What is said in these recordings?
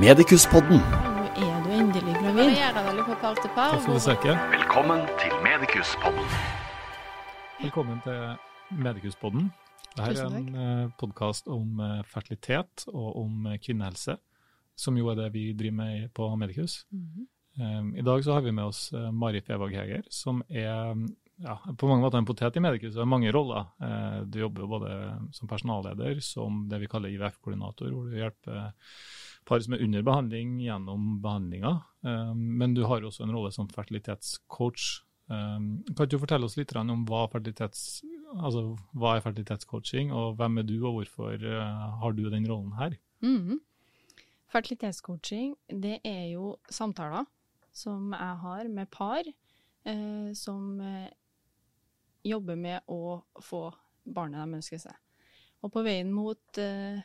Medikuspodden. Nå er du endelig gravid. det gjør jeg par til par. Da får vi søke. Velkommen til Medikuspodden. Velkommen til Medikuspodden. Dette er en podkast om eh, fertilitet og om eh, kvinnehelse, som jo er det vi driver med på Medikus. Mhm. Um, I dag så har vi med oss Marit Mari Fevåg Heger, som er ja, på mange måter en potet i Medikus. Det er mange roller. Eh, Du jobber jo både som personalleder, som det vi kaller IVF-koordinator, hvor du hjelper par som er under behandling gjennom behandlinga. Um, Men du har også en rolle som fertilitetscoach. Um, Kan du fortelle oss litt om hva, fertilitets, altså, hva er fertilitetscoaching, og hvem er du, og hvorfor eh, har du den rollen her? Mhm. Fertilitetscoaching, det er jo samtaler som jeg har med par eh, som eh, jobber med å få barnet de ønsker seg. Og på veien mot eh,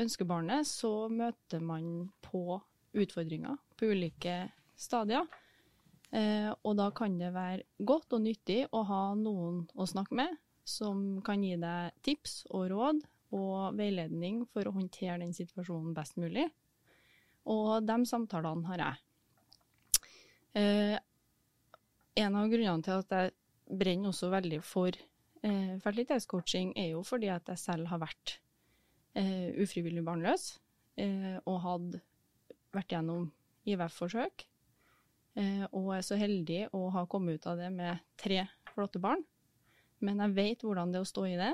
ønskebarnet så møter man på utfordringer på ulike stadier. Eh, og da kan det være godt og nyttig å ha noen å snakke med som kan gi deg tips og råd og veiledning for å håndtere den situasjonen best mulig. Og de samtalene har jeg. Eh, en av grunnene til at jeg brenner også veldig for eh, fertilitetscoaching, er jo fordi at jeg selv har vært eh, ufrivillig barnløs eh, og hadde vært gjennom IVF-forsøk. Eh, og er så heldig å ha kommet ut av det med tre flotte barn. Men jeg vet hvordan det er å stå i det.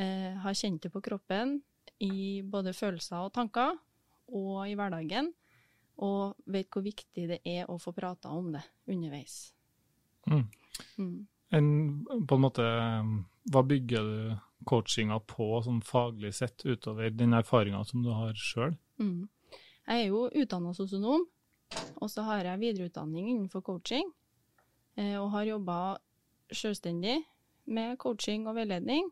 Eh, har kjent det på kroppen i både følelser og tanker, og i hverdagen. Og vet hvor viktig det er å få prata om det underveis. Mm. Mm. En, på en måte, hva bygger du coachinga på sånn faglig sett, utover den erfaringa som du har sjøl? Mm. Jeg er jo utdanna sosionom, og så har jeg videreutdanning innenfor coaching. Eh, og har jobba selvstendig med coaching og veiledning.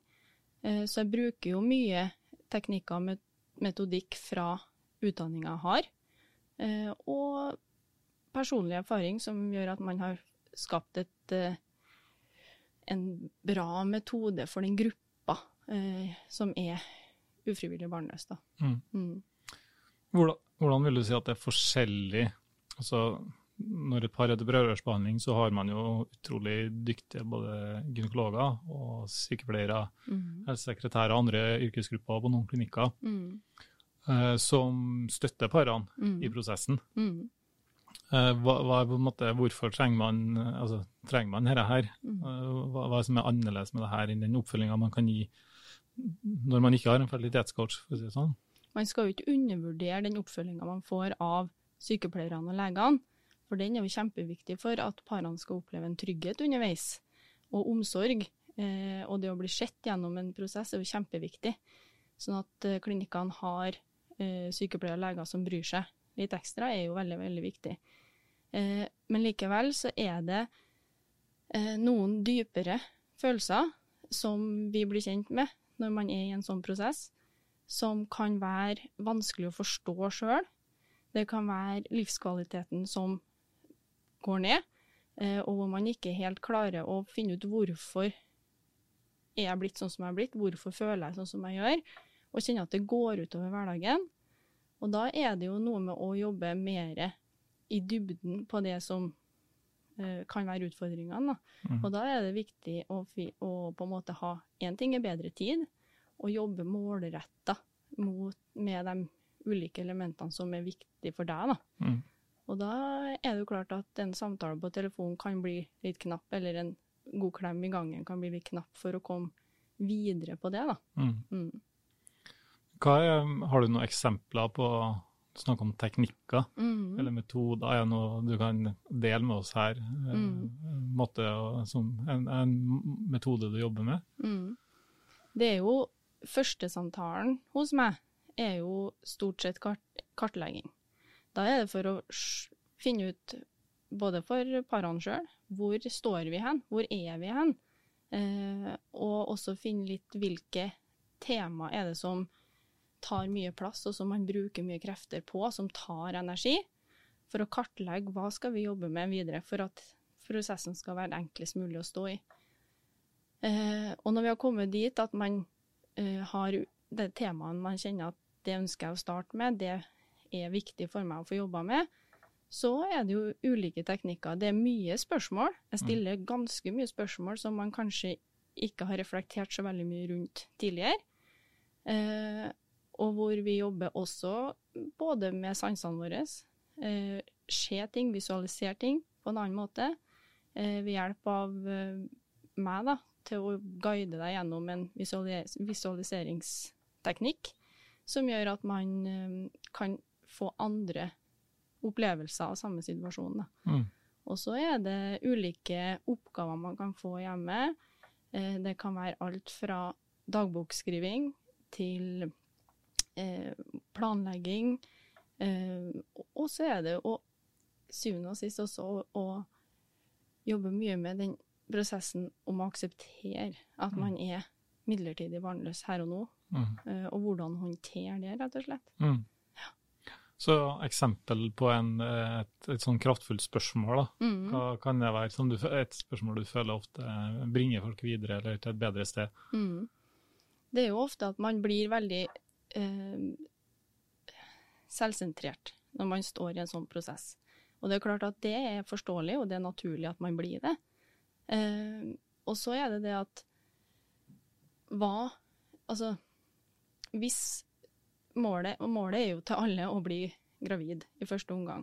Eh, så jeg bruker jo mye teknikker og metodikk fra utdanninga jeg har. Eh, og personlig erfaring som gjør at man har skapt et, en bra metode for den gruppa eh, som er ufrivillig barnløs. Da. Mm. Mm. Hvordan, hvordan vil du si at det er forskjellig? Altså, når et par er til prøverørsbehandling, så har man jo utrolig dyktige både gynekologer og sykepleiere, Mm. helsesekretærer og andre yrkesgrupper på noen klinikker Mm. eh, som støtter parene Mm. i prosessen. Mm. Eh, hva, hva måte, hvorfor trenger man, eh, altså, trenger man dette her? Mm. Eh, hva, hva som er annerledes med det her enn den oppfølginga man kan gi når man ikke har en fertilitetscoach? for å si det sånn? Man skal jo ikke undervurdere den oppfølginga man får av sykepleierne og legene, for den er jo kjempeviktig for at parene skal oppleve en trygghet underveis, og omsorg. Eh, og det å bli sett gjennom en prosess er jo kjempeviktig, sånn at eh, klinikkene har eh, sykepleiere og leger som bryr seg litt ekstra, er jo veldig, veldig viktig. Eh, men likevel så er det eh, noen dypere følelser som vi blir kjent med når man er i en sånn prosess som kan være vanskelig å forstå sjøl. Det kan være livskvaliteten som går ned, eh, og hvor man ikke helt klarer å finne ut hvorfor er jeg blitt sånn som jeg er blitt, hvorfor føler jeg sånn som jeg gjør, og kjenner at det går utover hverdagen. Og da er det jo noe med å jobbe mer i dybden på det som uh, kan være utfordringene. Da. Mm. Og da er det viktig å, å på en måte ha Én ting er bedre tid, og jobbe målretta med de ulike elementene som er viktige for deg. Da. Mm. Og da er det jo klart at en samtale på telefon kan bli litt knapp, eller en god klem i gangen kan bli litt knapp for å komme videre på det. Da. Mm. Mm. Hva er, har du noen eksempler på Snakk om teknikker mm. eller metoder. Er noe du kan dele med oss her? Eh, Mm. Måte, som, en, en metode du jobber med? Mm. Det er jo Førstesamtalen hos meg er jo stort sett kart kartlegging. Da er det for å finne ut, både for parene sjøl, hvor står vi hen, hvor er vi hen? Eh, og også finne litt hvilke tema er det som tar mye plass, og som man bruker mye krefter på, som tar energi, for å kartlegge hva skal vi jobbe med videre for at prosessen skal være enklest mulig å stå i. Eh, og når vi har kommet dit at man eh, har det temaet man kjenner at det ønsker jeg å starte med, det er viktig for meg å få jobba med, så er det jo ulike teknikker. Det er mye spørsmål. Jeg stiller ganske mye spørsmål som man kanskje ikke har reflektert så veldig mye rundt tidligere. Eh, og hvor vi jobber også både med sansene våre, eh, se ting, visualisere ting på en annen måte, eh, ved hjelp av eh, meg da, til å guide deg gjennom en visualis visualiseringsteknikk som gjør at man eh, kan få andre opplevelser av samme situasjon. Mm. Og så er det ulike oppgaver man kan få hjemme. Eh, det kan være alt fra dagbokskriving til planlegging. Eh, og så er det å syvende og sist også å, jobbe mye med den prosessen om å akseptere at man er midlertidig barnløs her og nå, Mm. eh, og hvordan håndtere det, rett og slett. Mm. Så eksempel på en, eh, et, et sånn kraftfullt spørsmål, da. Mm. Hva kan det være som du, et spørsmål du føler ofte bringer folk videre eller til et bedre sted? Mm. Det er jo ofte at man blir veldig eh, selvsentrert når man står i en sånn prosess. Og det er klart at det er forståelig, og det er naturlig at man blir det. Eh, og så er det det at hva Altså, hvis målet Og målet er jo til alle å bli gravid i første omgang.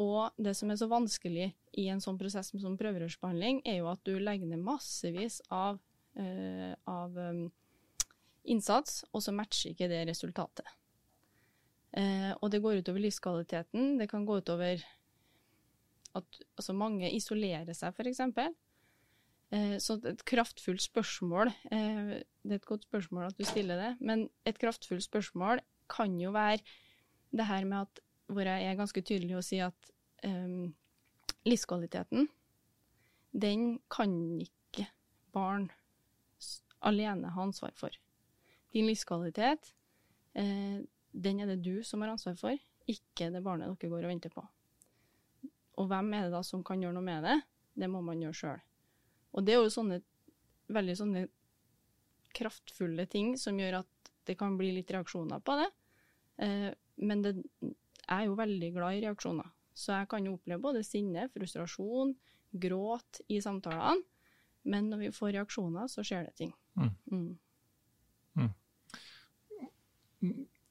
Og det som er så vanskelig i en sånn prosess som prøverørsbehandling, er jo at du legger ned massevis av, uh, av um, innsats, og så matcher ikke det resultatet. Eh, og det går utover livskvaliteten. Det kan gå utover at altså mange isolerer seg, f.eks. Eh, så et kraftfullt spørsmål eh, Det er et godt spørsmål at du stiller det, men et kraftfullt spørsmål kan jo være det her med at hvor jeg er ganske tydelig å si at eh, livskvaliteten, den kan ikke barn alene ha ansvar for. Din livskvalitet, eh, den er det du som har ansvar for, ikke det barnet dere går og venter på. Og hvem er det da som kan gjøre noe med det? Det må man gjøre sjøl. Og det er jo sånne veldig sånne kraftfulle ting som gjør at det kan bli litt reaksjoner på det. Eh, men det jeg er jo veldig glad i reaksjoner. Så jeg kan jo oppleve både sinne, frustrasjon, gråt i samtalene. Men når vi får reaksjoner, så skjer det ting. Mm. Mm.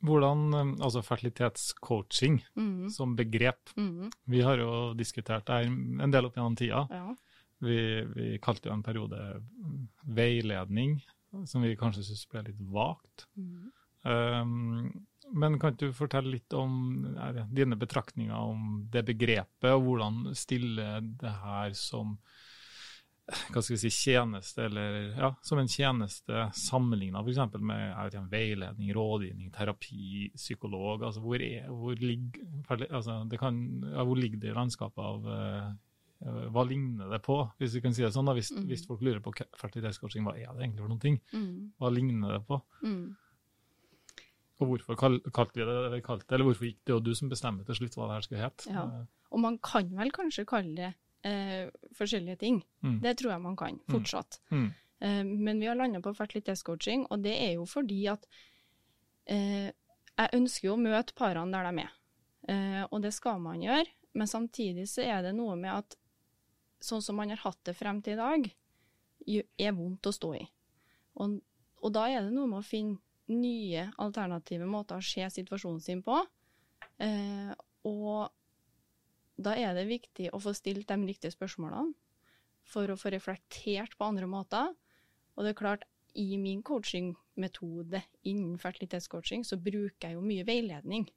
Hvordan, eh, altså fertilitetscoaching Mm. som begrep, Mm. vi har jo diskutert det her en del opp gjennom tida. Ja. Vi, vi kalte jo en periode mm, veiledning, som vi kanskje syntes ble litt vagt. Mm. Um, men kan ikke du fortelle litt om er, dine betraktninger om det begrepet, og hvordan stille det her som hva skal vi si, tjeneste, eller ja, som en tjeneste sammenligna f.eks. med jeg vet veiledning, rådgivning, terapi, psykolog. altså Hvor, er, hvor, ligger, altså, det kan, ja, hvor ligger det i landskapet av uh, hva ligner det på, hvis vi kan si det sånn? da, Hvis, mm. hvis folk lurer på fertilitetscoaching, hva er det egentlig for noen ting? Mm. Hva ligner det på? Mm. Og hvorfor kalte vi det det vi kalte det, eller hvorfor gikk det og du som bestemmer til slutt hva det her skulle hete? Ja. Og man kan vel kanskje kalle det eh, forskjellige ting. Mm. Det tror jeg man kan, fortsatt. Mm. Eh, men vi har landa på fertilitetscoaching, og det er jo fordi at eh, jeg ønsker jo å møte parene der de er. Eh, og det skal man gjøre, men samtidig så er det noe med at sånn som man har hatt det frem til i dag, er vondt å stå i. Og, og da er det noe med å finne nye alternative måter å se situasjonen sin på. Eh, og da er det viktig å få stilt de riktige spørsmålene for å få reflektert på andre måter. Og det er klart, i min coachingmetode innen fertilitetscoaching, så bruker jeg jo mye veiledning,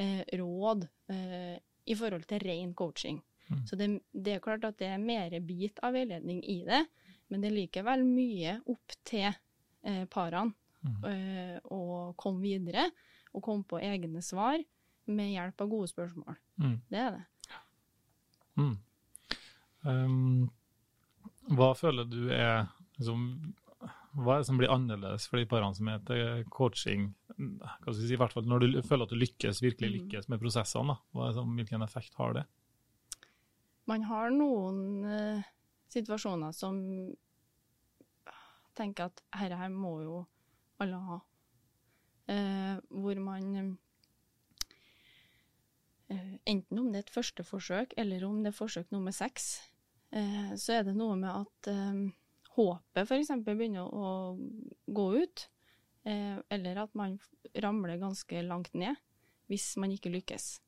eh, råd, eh, i forhold til ren coaching. Mm. Så det, det er klart at det er mer bit av veiledning i det, men det er likevel mye opp til eh, parene Mm. eh, å komme videre og komme på egne svar med hjelp av gode spørsmål. Mm. Det er det. Mm. Um, hva føler du er liksom, Hva er det som blir annerledes for de parene som er til coaching? Si, i hvert fall Når du føler at du lykkes, virkelig Mm. lykkes med prosessene, som, hvilken effekt har det? Man har noen uh, situasjoner som tenker at herre her må jo alle ha. Uh, hvor man enten om det er et første forsøk, eller om det er forsøk nummer seks, eh, så er det noe med at eh, håpet f.eks. begynner å gå ut, eh, eller at man ramler ganske langt ned hvis man ikke lykkes.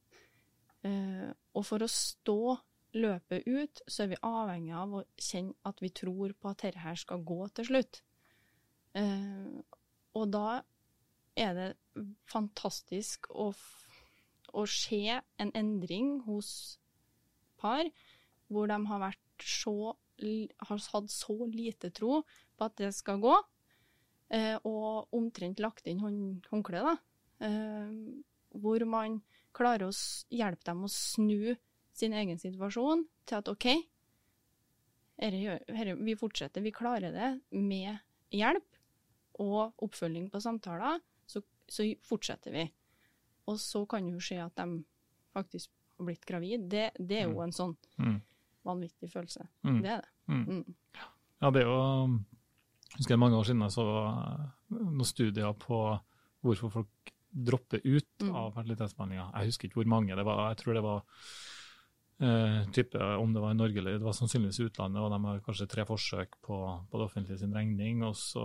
Eh, og for å stå løpet ut, så er vi avhengig av å kjenne at vi tror på at dette her skal gå til slutt. Eh, og da er det fantastisk å, å se en endring hos par hvor de har så har hatt så lite tro på at det skal gå, eh, og omtrent lagt inn hånd, håndkle, da. Eh, hvor man klarer å hjelpe dem å snu sin egen situasjon til at OK, herre, herre, vi fortsetter, vi klarer det med hjelp og oppfølging på samtaler, så, så fortsetter vi. Og så kan jo skje at de faktisk har blitt gravid. Det, det er jo en sånn Mm. vanvittig følelse. Mm. Det er det. Mm. Mm. Ja, det er jo Jeg husker mange år siden jeg så eh, noen studier på hvorfor folk dropper ut Mm. av fertilitetsbehandlinga. Jeg husker ikke hvor mange det var. Jeg tror det var eh, type, om det var i Norge eller det var sannsynligvis i utlandet, og de har kanskje tre forsøk på, på det offentlige sin regning. Og så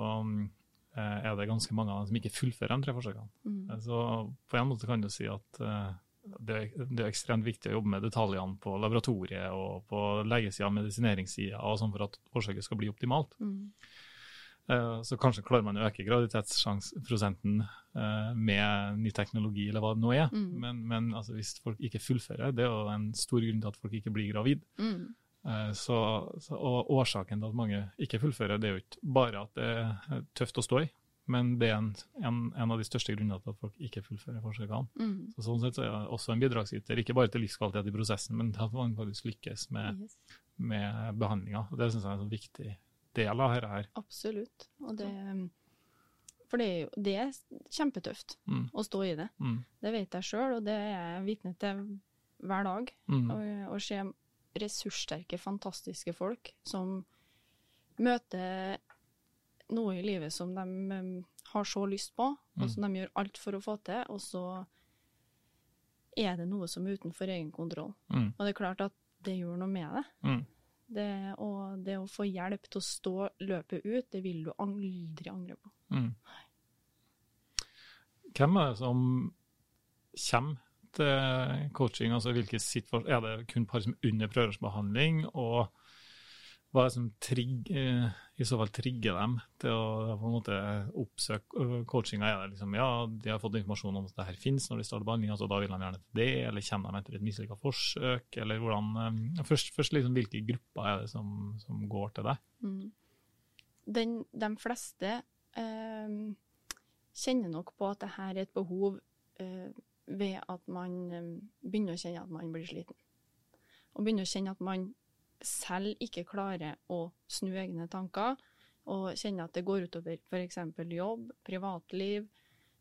er det ganske mange av dem som ikke fullfører de tre forsøkene. Mm. Eh, Så på en måte kan du si at eh, det, er- det er ekstremt viktig å jobbe med detaljene på laboratoriet og på legesida, medisineringssida, sånn for at forsøket skal bli optimalt. Mm. Eh, Så kanskje klarer man å øke graviditetsprosenten eh, med ny teknologi, eller hva det nå er. Mm. Men, men altså, hvis folk ikke fullfører, det er jo en stor grunn til at folk ikke blir gravid. Mm. Eh, Så, og årsaken til at mange ikke fullfører, det er jo ikke bare at det er tøft å stå i, men det er en, en, en av de største grunnene til at folk ikke fullfører forsøkene. Mm. Så sånn sett så er det også en bidragsyter, ikke bare til livskvalitet i prosessen, men til at man faktisk lykkes med, Yes. med behandlinga. Det syns jeg er en sånn viktig del av dette her. Absolutt. Og det For det er jo det er kjempetøft Mm. å stå i det. Mm. Det vet jeg sjøl, og det er jeg vitne til hver dag. Mm. Å og se ressurssterke, fantastiske folk som møter noe i livet som de har så lyst på, og Mm. som de gjør alt for å få til, og så er det noe som er utenfor egen kontroll. Mm. Og det er klart at det gjør noe med det. Mm. Det, og det å få hjelp til å stå løpet ut, det vil du aldri angre på. Mm. Hvem er det som kommer til coaching? Altså, hvilke er det kun par som er under prøverørsbehandling? Og hva er det som trigg, eh, i så fall trigger dem til å på en måte oppsøke coachinga? Er det liksom, ja, de har fått informasjon om at det her finnes når de starter behandlinga, så da vil de gjerne til det, eller kommer de etter et mislykka forsøk? Eller hvordan, eh, først, først liksom, hvilke grupper er det som, som går til deg? Mm. Den, de fleste eh, kjenner nok på at det her er et behov eh, ved at man eh, begynner å kjenne at man blir sliten. Og begynner å kjenne at man selv ikke klarer å snu egne tanker, og kjenner at det går utover f.eks. jobb, privatliv.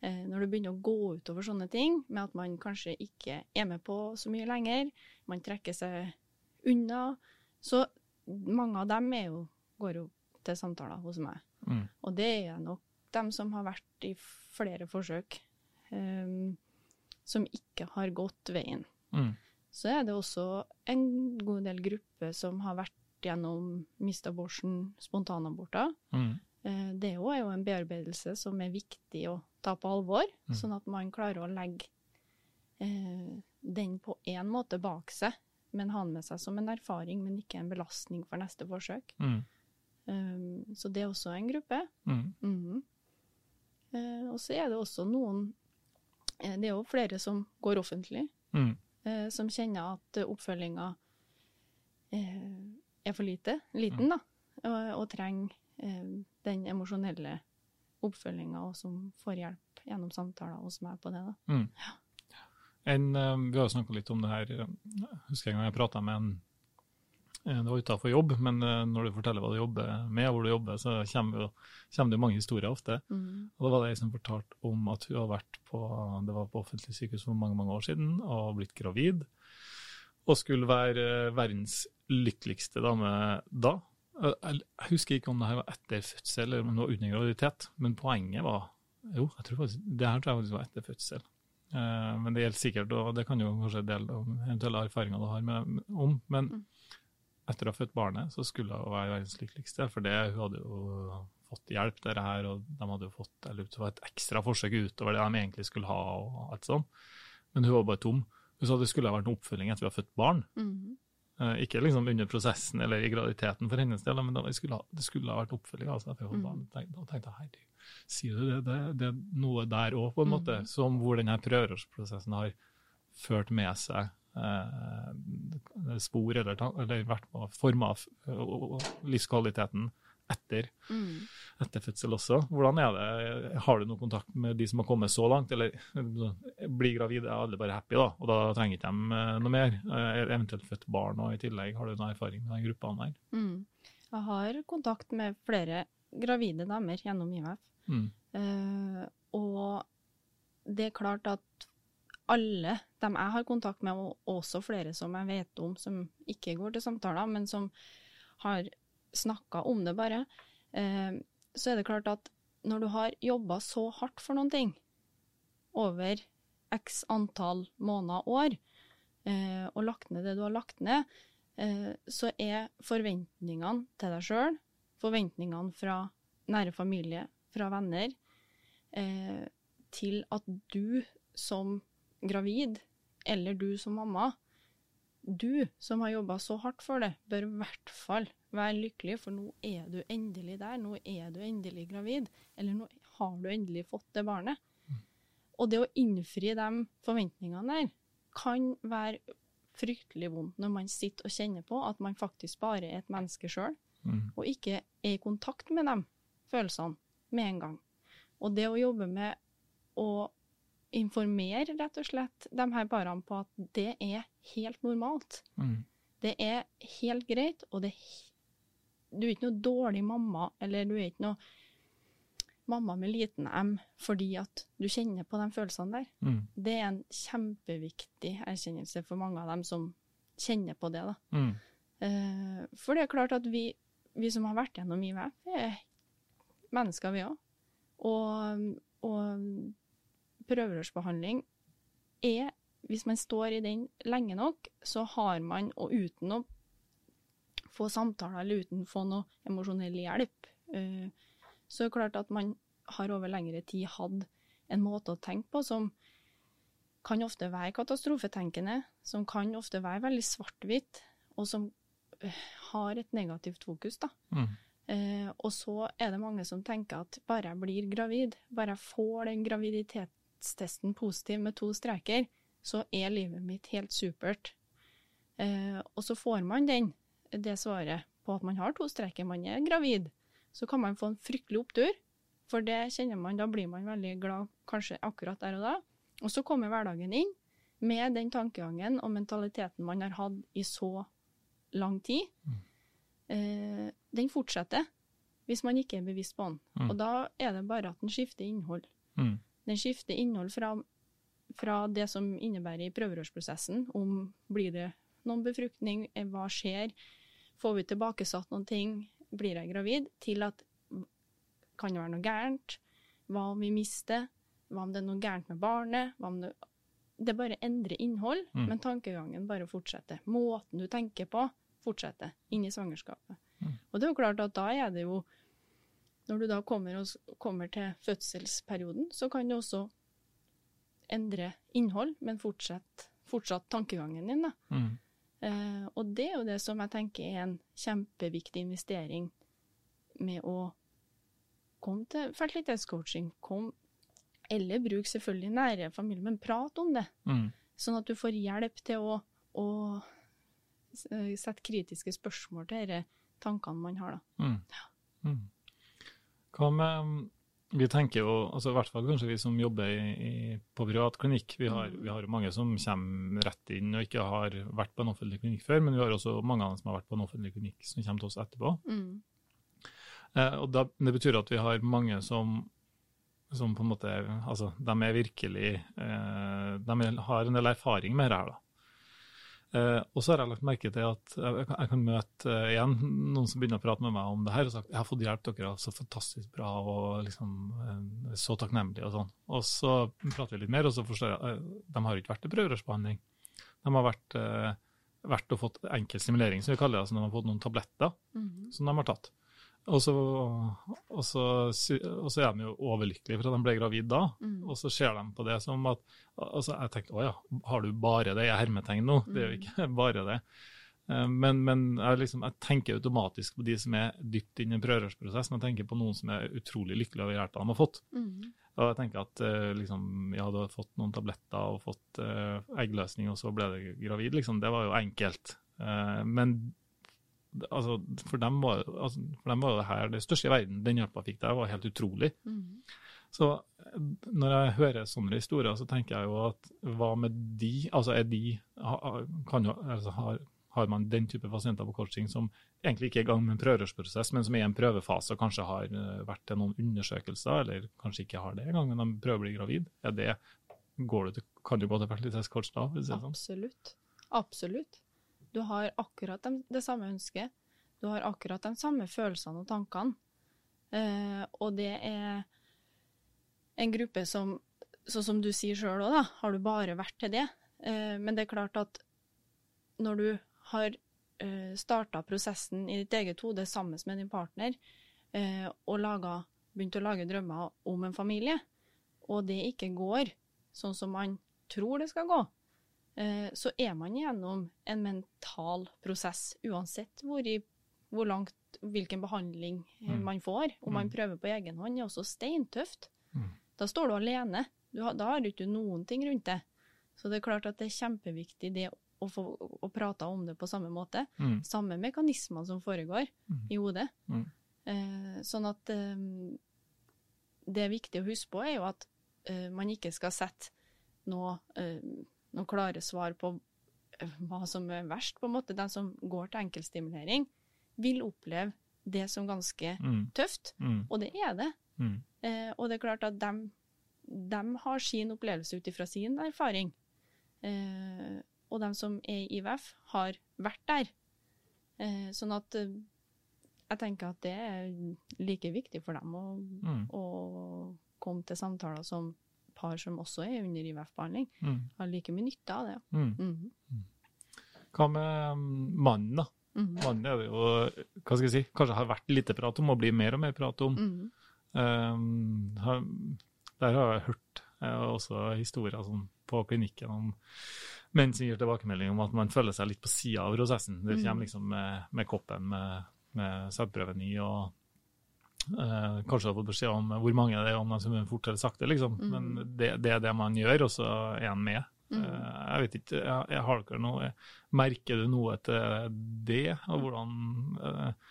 Eh, når det begynner å gå utover sånne ting, med at man kanskje ikke er med på så mye lenger, man trekker seg unna, så mange av dem er jo, går jo til samtaler hos meg. Mm. Og det er nok dem som har vært i flere forsøk, ehm, som ikke har gått veien. Mm. Så er det også en god del grupper som har vært gjennom mistaborsen, spontanaborter. Mm. Eh, det jo- er jo en bearbeidelse som er viktig å ta på alvor, Mm. sånn at man klarer å legge eh, den på én måte bak seg, men ha den med seg som en erfaring, men ikke en belastning for neste forsøk. Mm. Um, så det er også en gruppe. Mm. Eh, og så er det også noen eh, Det er jo flere som går offentlig, Mm. eh, som kjenner at oppfølginga eh, er for lite, liten, da, og, og trenger eh, den emosjonelle oppfølginga, og som får hjelp gjennom samtaler hos meg på det. da. Mm. En, eh, vi har jo snakka litt om det her. husker Jeg en gang jeg prata med en eh, Det var utenfor jobb, men eh, når du forteller hva du jobber med, hvor du jobber, så kommer, jo, kommer det jo mange historier ofte. Mm. Og da var det ei som fortalte om at hun har vært på det var på offentlig sykehus for mange mange år siden og blitt gravid. Og skulle være eh, verdens lykkeligste dame da. Eh, Jeg husker ikke om det her var etter fødsel eller om det var under graviditet, men poenget var Jo, jeg tror faktisk, det her tror jeg faktisk var etter fødsel. Eh, men det gjelder sikkert, og det kan jo kanskje dele om eventuelle erfaringer du har med, om. Men Mm. Etter å ha født barnet, så skulle hun være verdens lykkeligste. For det, hun hadde jo fått hjelp, dette her, og de hadde jo fått eller, et ekstra forsøk utover det de egentlig skulle ha. og alt sånt. Men hun var bare tom. Hun sa det skulle ha vært en oppfølging etter vi har født barn. Mhm. Eh, ikke liksom under prosessen eller i graviditeten for hennes del, men det skulle ha, det skulle ha vært oppfølging. altså etter vi Mm. barn. Da tenkte- Da tenkte jeg herregud, sier du det? Det, det er noe der òg, på en Mm. -hmm. som hvor denne prøverørsprosessen har ført med seg eh, spor, eller, eller vært med å forme f- og- og livskvaliteten etter, mm. etter fødsel også. Hvordan er det? Har du noe kontakt med de som har kommet så langt? Eller blir gravide, er alle bare happy, da, og da trenger ikke de eh, noe mer? Eh, Eventuelt født barn og i tillegg. Har du noen erfaring med den gruppa der? Mm. Jeg har kontakt med flere gravide damer gjennom IVF. Mm. Uh, og det er klart at alle dem jeg har kontakt med, og også flere som jeg vet om som ikke går til samtaler, men som har snakka om det bare, eh, så er det klart at når du har jobba så hardt for noen ting over x antall måneder, år, eh, og lagt ned det du har lagt ned, eh, så er forventningene til deg sjøl, forventningene fra nære familie, fra venner, til at du som gravid, eller du som mamma, du som har jobba så hardt for det, bør i hvert fall være lykkelig, for nå er du endelig der, nå er du endelig gravid, eller nå har du endelig fått det barnet. Og det å innfri de forventningene der, kan være fryktelig vondt når man sitter og kjenner på at man faktisk bare er et menneske sjøl, Mm. og ikke er i kontakt med de følelsene med en gang. Og det å jobbe med å informere rett og slett de her parene på at det er helt normalt. Mm. Det er helt greit, og det Du er ikke noe dårlig mamma, eller du er ikke noe mamma med liten M fordi at du kjenner på de følelsene der. Mm. Det er en kjempeviktig erkjennelse for mange av dem som kjenner på det. da. Mm. Uh, for det er klart at vi, vi som har vært gjennom IVF, er mennesker, vi òg. Og, og prøverørsbehandling er Hvis man står i den lenge nok, så har man, og uten å få samtaler eller uten å få noe emosjonell hjelp, eh, så er det klart at man har over lengre tid hatt en måte å tenke på som kan ofte være katastrofetenkende, som kan ofte være veldig svart-hvitt, og som eh, har et negativt fokus. da. Mm. Eh, og så er det mange som tenker at bare jeg blir gravid, bare jeg får den graviditetstesten positiv med to streker, så er livet mitt helt supert. Eh, og så får man den, det svaret på at man har to streker, man er gravid. Så kan man få en fryktelig opptur, for det kjenner man, da blir man veldig glad kanskje akkurat der og da. Og så kommer hverdagen inn med den tankegangen og mentaliteten man har hatt i så lang tid. Eh, den fortsetter hvis man ikke er bevisst på den. Mm. Og da er det bare at den skifter innhold. Mm. Den skifter innhold fra, fra det som innebærer i prøverørsprosessen, om blir det noen befruktning, eh, hva skjer, får vi tilbakesatt noen ting, blir jeg gravid, til at kan det være noe gærent, hva om vi mister, hva om det er noe gærent med barnet, hva om det det bare endrer innhold, Mm. men tankegangen bare fortsetter. Måten du tenker på, fortsetter inn i svangerskapet. Mm. Og det er jo klart at da er det jo Når du da kommer, kommer til fødselsperioden, så kan du også endre innhold, men fortsett, fortsatt tankegangen din. da. Mm. Eh, og det er jo det som jeg tenker er en kjempeviktig investering med å komme til fertilitetscoaching. Kom, eller bruk selvfølgelig nære familie, men prat om det. Mm. Sånn at du får hjelp til å, å eh, sette kritiske spørsmål til disse tankene man har. da. Mm. Mm. Hva med Vi tenker jo, altså i hvert fall kanskje vi som jobber i, i, på privat klinikk, vi har, jo vi har mange som kommer rett inn og ikke har vært på en offentlig klinikk før, men vi har også mange av dem som har vært på en offentlig klinikk som kommer til oss etterpå. Mm. Eh, og da, Det betyr at vi har mange som, som på en måte altså de er virkelig eh, De har en del erfaring med det her. da. Eh, og så har jeg lagt merke til at jeg, kan, jeg kan møte eh, igjen noen som begynner å prate med meg om det her, og sagt jeg har fått hjelp, dere er så fantastisk bra og liksom eh, så takknemlige og sånn. Og så prater vi litt mer, og så forstår jeg at eh, de har ikke vært i prøverørsbehandling. De har vært, eh, vært og fått enkel stimulering, som vi kaller det. altså De har fått noen tabletter Mhm. som de har tatt. Og så, og, så, og så er de jo overlykkelige for at de ble gravid da. mm. Og så ser de på det som at altså Jeg tenkte å ja, har du bare det Jeg hermetegn nå? Det er jo ikke bare det. Eh, Men, men jeg, liksom, jeg tenker automatisk på de som er dypt inne i en prøverørsprosess, men jeg tenker på noen som er utrolig lykkelige over hjelpa de har fått. Mm. Og jeg tenker at eh, liksom, ja, du har fått noen tabletter og fått uh, eggløsning, og så ble du gravid. Liksom. Det var jo enkelt. Uh, men altså, for, dem var, altså, for dem var det her det største i verden. Den hjelpa jeg fikk der, var helt utrolig. Mm. Så når jeg hører sånne historier, så tenker jeg jo at hva med de? Altså er de kan altså, har, har man den type pasienter på coaching som egentlig ikke er i gang med en prøverørsprosess, men som er i en prøvefase og kanskje har eh, vært til noen undersøkelser, eller kanskje ikke har det engang, men de prøver å bli gravid? Er det, går du til, kan du gå til fertilitetscoach da? Det er sånn? Absolutt. Du har akkurat de, det samme ønsket. Du har akkurat de samme følelsene og tankene. Eh, og det er en gruppe som, sånn som du sier sjøl òg, har du bare vært til det. Eh, men det er klart at når du har eh, starta prosessen i ditt eget hode sammen med din partner, eh, og laget, begynt å lage drømmer om en familie, og det ikke går sånn som man tror det skal gå, så er man gjennom en mental prosess, uansett hvor, i, hvor langt, hvilken behandling eh, Mm. man får. Om man Mm. prøver på egen hånd, er også steintøft. Mm. Da står du alene. Du har, da har du ikke noen ting rundt det. Så det er klart at det er kjempeviktig det å få å prate om det på samme måte. Mm. Samme mekanismer som foregår Mm. i hodet. Mm. Eh, sånn at eh, det er viktig å huske på, er jo at eh, man ikke skal sette noe, eh, noen klare svar på eh, hva som er verst, på en måte. Den som går til enkeltstimulering, vil oppleve det som ganske Mm. tøft, Mm. og det er det. Mm. Eh, og det er klart at de, har sin opplevelse ut ifra sin erfaring. Eh, og de som er i IVF, har vært der. Eh, sånn at eh, jeg tenker at det er like viktig for dem å, Mm. å komme til samtaler som par som også er under IVF-behandling. Mm. Har like mye nytte av det. Mm. Mm. Hva med mm, mannen, da? Mhm. Mannen er det jo, hva skal jeg si, kanskje har vært lite prat om, og blir mer og mer prat om. Mhm. Um, har, der har jeg hørt eh, også historier sånn, på klinikken om menn som gir tilbakemelding om at man føler seg litt på sida av prosessen. Det Mm. kommer liksom med, med koppen med, med sædprøven i. og eh, kanskje har fått beskjed om hvor mange det er, om de svømmer fort eller sakte, liksom. Mm. Men det, det er det man gjør, og så er han med. Mm. Eh, jeg vet ikke, jeg, jeg har dere noe Merker du noe til det, og hvordan eh,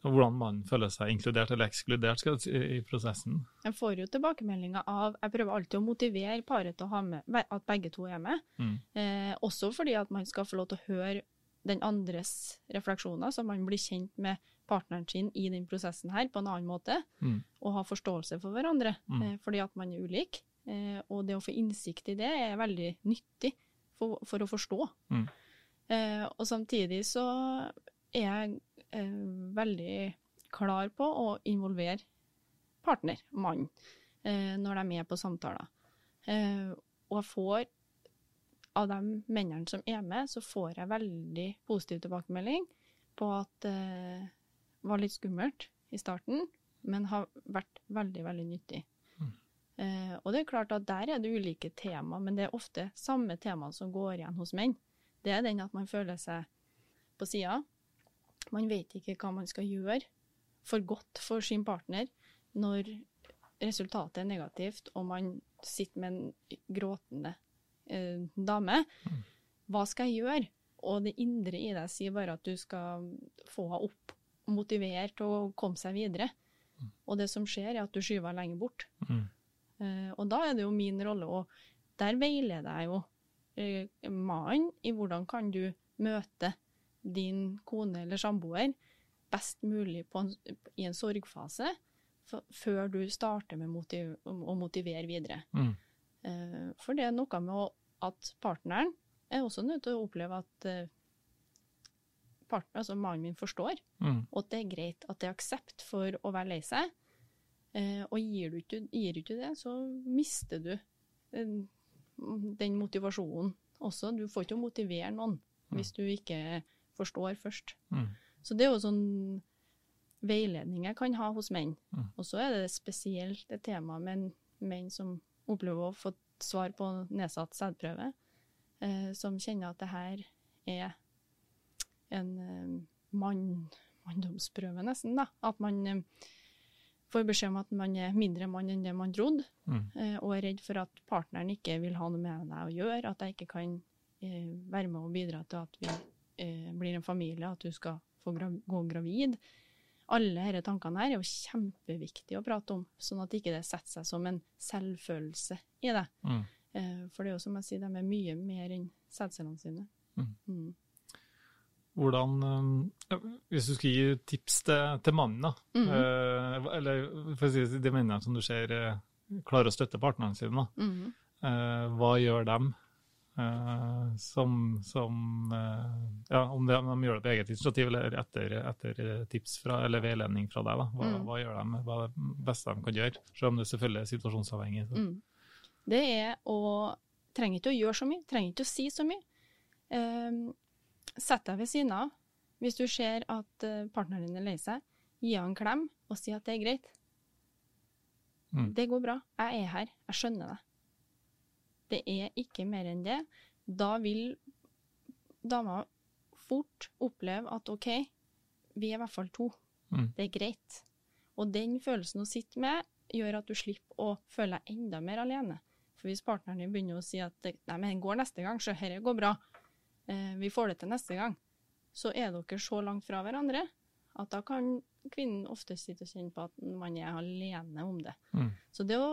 hvordan man føler seg inkludert eller ekskludert skal i, i prosessen. Jeg får jo tilbakemeldinger av Jeg prøver alltid å motivere paret til med at begge to er med. Mm. Eh, også fordi at man skal få lov til å høre den andres refleksjoner, så man blir kjent med partneren sin i den prosessen her på en annen måte, Mm. og ha forståelse for hverandre, Mm. eh, fordi at man er ulik. Eh, og det å få innsikt i det er veldig nyttig for, for å forstå. Mm. Eh, og samtidig så er jeg eh, veldig klar på å involvere partner, mann, eh, når de er med på samtaler. Eh, og jeg får, av de mennene som er med, så får jeg veldig positiv tilbakemelding på at det var litt skummelt i starten, men har vært veldig, veldig nyttig. Mm. Eh, og det er klart at der er det ulike tema, men det er ofte samme tema som går igjen hos menn. Det er den at man føler seg på sida. Man vet ikke hva man skal gjøre for godt for sin partner når resultatet er negativt, og man sitter med en gråtende eh, dame. Hva skal jeg gjøre? Og det indre i deg sier bare at du skal få henne opp, motivere til å komme seg videre. Og det som skjer, er at du skyver lenger bort. Mm. Uh, og da er det jo min rolle, og der veileder jeg jo uh, mannen i hvordan kan du møte din kone eller samboer best mulig på en, i en sorgfase, før du starter med motiv å motivere videre. Mm. Uh, for det er noe med å, at partneren er også nødt til å oppleve at partner, altså mannen min forstår, Mm. og at det er greit, at det er aksept for å være lei seg. Eh, og gir du ikke, gir du ikke det, så mister du eh, den motivasjonen også. Du får ikke å motivere noen hvis du ikke forstår først. Mm. Så det er jo sånn veiledning jeg kan ha hos menn. Mm. Og så er det spesielt et tema med menn som opplever å få svar på nedsatt sædprøve, eh, som kjenner at det her er en eh, mann, manndomsprøve, nesten. da. At man eh, får beskjed om at man er mindre mann enn det man trodde, Mm. eh, og er redd for at partneren ikke vil ha noe med deg å gjøre, at jeg ikke kan eh, være med og bidra til at vi eh, blir en familie, at du skal få gra gå gravid. Alle disse tankene her er jo kjempeviktige å prate om, sånn at ikke det setter seg som en selvfølelse i det. Mm. Eh, for det er jo som jeg sier, de er mye mer enn sædcellene sine. Mm. Hvordan, eh, Hvis du skulle gi tips til, til mannen, da, mm. eller for å si de mennene som du ser eh, klarer å støtte partnerne sine, da, mm. hva gjør dem som, som Ja, om de, om de gjør det på eget initiativ eller etter, etter tips fra, eller veiledning fra deg, da. Hva, Mm. hva gjør de? Hva er det beste de kan gjøre? Selv om det selvfølgelig er situasjonsavhengig. Så. Mm. Det er å Trenger ikke å gjøre så mye, trenger ikke å si så mye. Um, Sett deg ved siden av. Hvis du ser at eh, partneren din er lei seg, gi han en klem og si at det er greit. Mm. Det går bra. Jeg er her. Jeg skjønner det. Det er ikke mer enn det. Da vil dama fort oppleve at OK, vi er i hvert fall to. Mm. Det er greit. Og den følelsen å sitte med, gjør at du slipper å føle deg enda mer alene. For hvis partneren din begynner å si at nei, men det går neste gang, så dette går bra, vi får det til neste gang, så er dere så langt fra hverandre at da kan kvinnen ofte sitte og kjenne på at man er alene om det. Mm. Så det å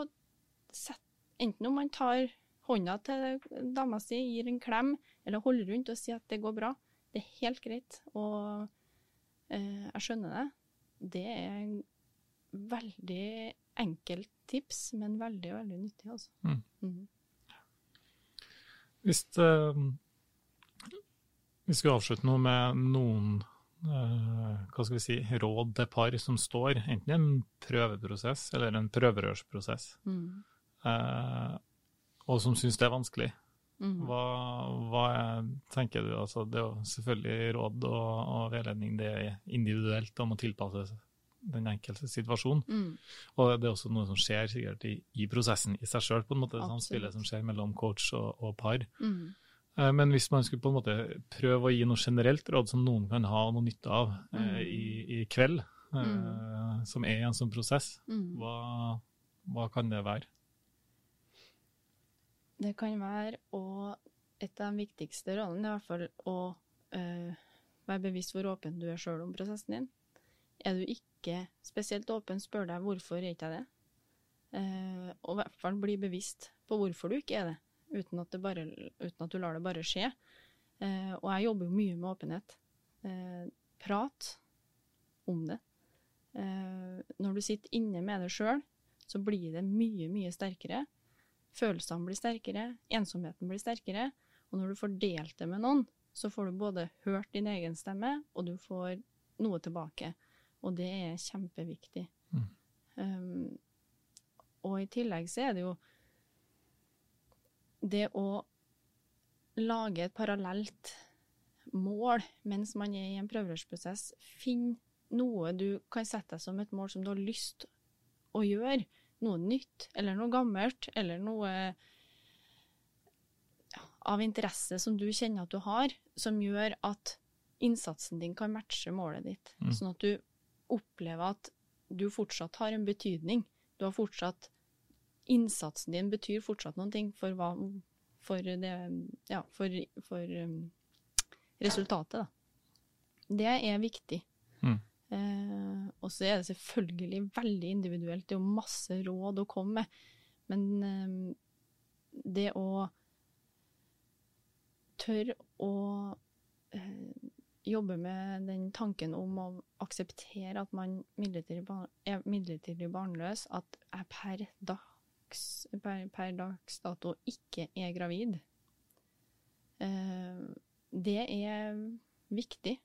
sette Enten om man tar hånda til dama si, gir en klem, eller holder rundt og sier at det går bra, det er helt greit. Og eh, jeg skjønner det. Det er en veldig enkelt tips, men veldig, veldig nyttig, altså. Mm. Mhm. Hvis eh, vi skulle avslutte nå med noen eh, hva skal vi si, råd til par som står enten i en prøveprosess eller en prøverørsprosess, Mhm. eh, og som syns det er vanskelig. Mm. Hva, hva er, tenker du? Altså, det er jo selvfølgelig råd og, og veiledning det er individuelt og må tilpasses den enkelte situasjonen. Mm. Og det er også noe som skjer sikkert i, i prosessen i seg sjøl, på en måte, det samspillet som skjer mellom coach og, og par. Mhm. Eh, Men hvis man skulle på en måte prøve å gi noe generelt råd som noen kan ha noe nytte av eh, Mm. i, i kveld, eh, som er i en sånn prosess, Mhm. hva, hva kan det være? Det kan være å Et av de viktigste rådene er i hvert fall å eh, være bevisst hvor åpen du er sjøl om prosessen din. Er du ikke spesielt åpen, spør deg hvorfor er ikke jeg det. Uh, og i hvert fall bli bevisst på hvorfor du ikke er det, uten at, det bare, uten at du lar det bare skje. Eh, og jeg jobber jo mye med åpenhet. Eh, prat om det. Eh, når du sitter inne med det sjøl, så blir det mye, mye sterkere. Følelsene blir sterkere, ensomheten blir sterkere. Og når du får delt det med noen, så får du både hørt din egen stemme, og du får noe tilbake. Og det er kjempeviktig. Mm. Um, og i tillegg så er det jo det å lage et parallelt mål mens man er i en prøverørsprosess. Finn noe du kan sette deg som et mål som du har lyst å gjøre. Noe nytt, eller noe gammelt, eller noe av interesse som du kjenner at du har, som gjør at innsatsen din kan matche målet ditt. Mm. Sånn at du opplever at du fortsatt har en betydning. Du har fortsatt Innsatsen din betyr fortsatt noen ting for, hva, for, det, ja, for, for um, resultatet, da. Det er viktig. Mm. Eh, og så er det selvfølgelig veldig individuelt. Det er jo masse råd å komme med. Men eh, det å tørre å eh, jobbe med den tanken om å akseptere at man midlertidig bar er midlertidig barnløs, at jeg per dags, per, per dags dato ikke er gravid, Eh, det er viktig,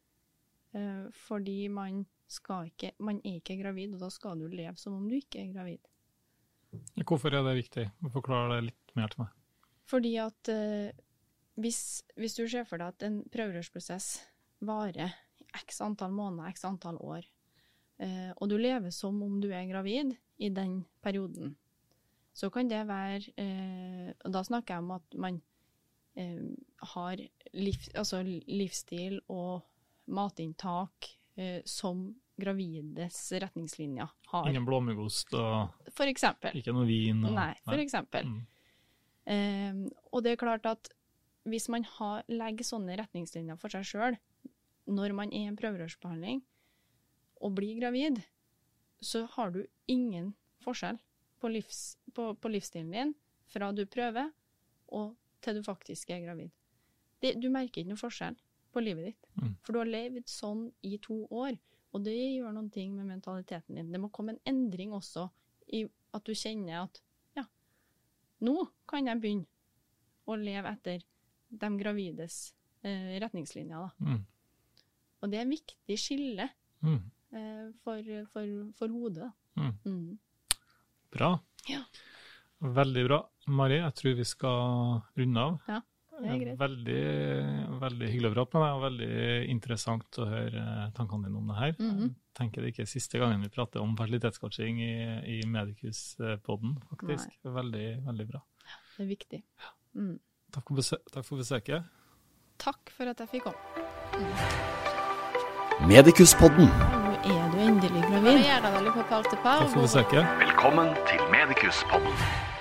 eh, fordi man skal ikke Man er ikke gravid, og da skal du leve som om du ikke er gravid. Hvorfor er det viktig? Forklar det litt mer til meg. Fordi at eh, hvis, hvis du ser for deg at en prøverørsprosess varer x antall måneder, x antall år, eh, og du lever som om du er gravid i den perioden, så kan det være eh, Og da snakker jeg om at man eh, har liv, altså livsstil og matinntak eh, som gravides retningslinjer har. Ingen blåmuggost og For eksempel. ikke noe vin? Og, Nei, for eksempel. Mm. Eh, og det er klart at hvis man har, legger sånne retningslinjer for seg sjøl når man er i en prøverørsbehandling og blir gravid, så har du ingen forskjell på, livs, på, på livsstilen din fra du prøver og til du faktisk er gravid. Det, du merker ikke noe forskjell på livet ditt, Mm. for du har levd sånn i to år, og det gjør noen ting med mentaliteten din. Det må komme en endring også i at du kjenner at ja, nå kan jeg begynne å leve etter de gravides eh, retningslinjer. Da. Mm. Og det er en viktig skille Mm. eh, for, for, for hodet. da. Mm. Mm. Bra. Ja. Veldig bra. Mari, jeg tror vi skal runde av. Ja, det er greit. Veldig, veldig hyggelig å prate med deg, og veldig interessant å høre eh, tankene dine om det her. Mhm. Jeg tenker det ikke er siste gangen vi prater om fertilitetscoaching i, i Medicus-poden, faktisk. Veldig, veldig bra. Det er viktig. Mm. Takk for, takk for besøket. Takk for at jeg fikk komme. Medikuspodden. Endelig gravid. Det litt på par til par. Velkommen til Medikuspodden.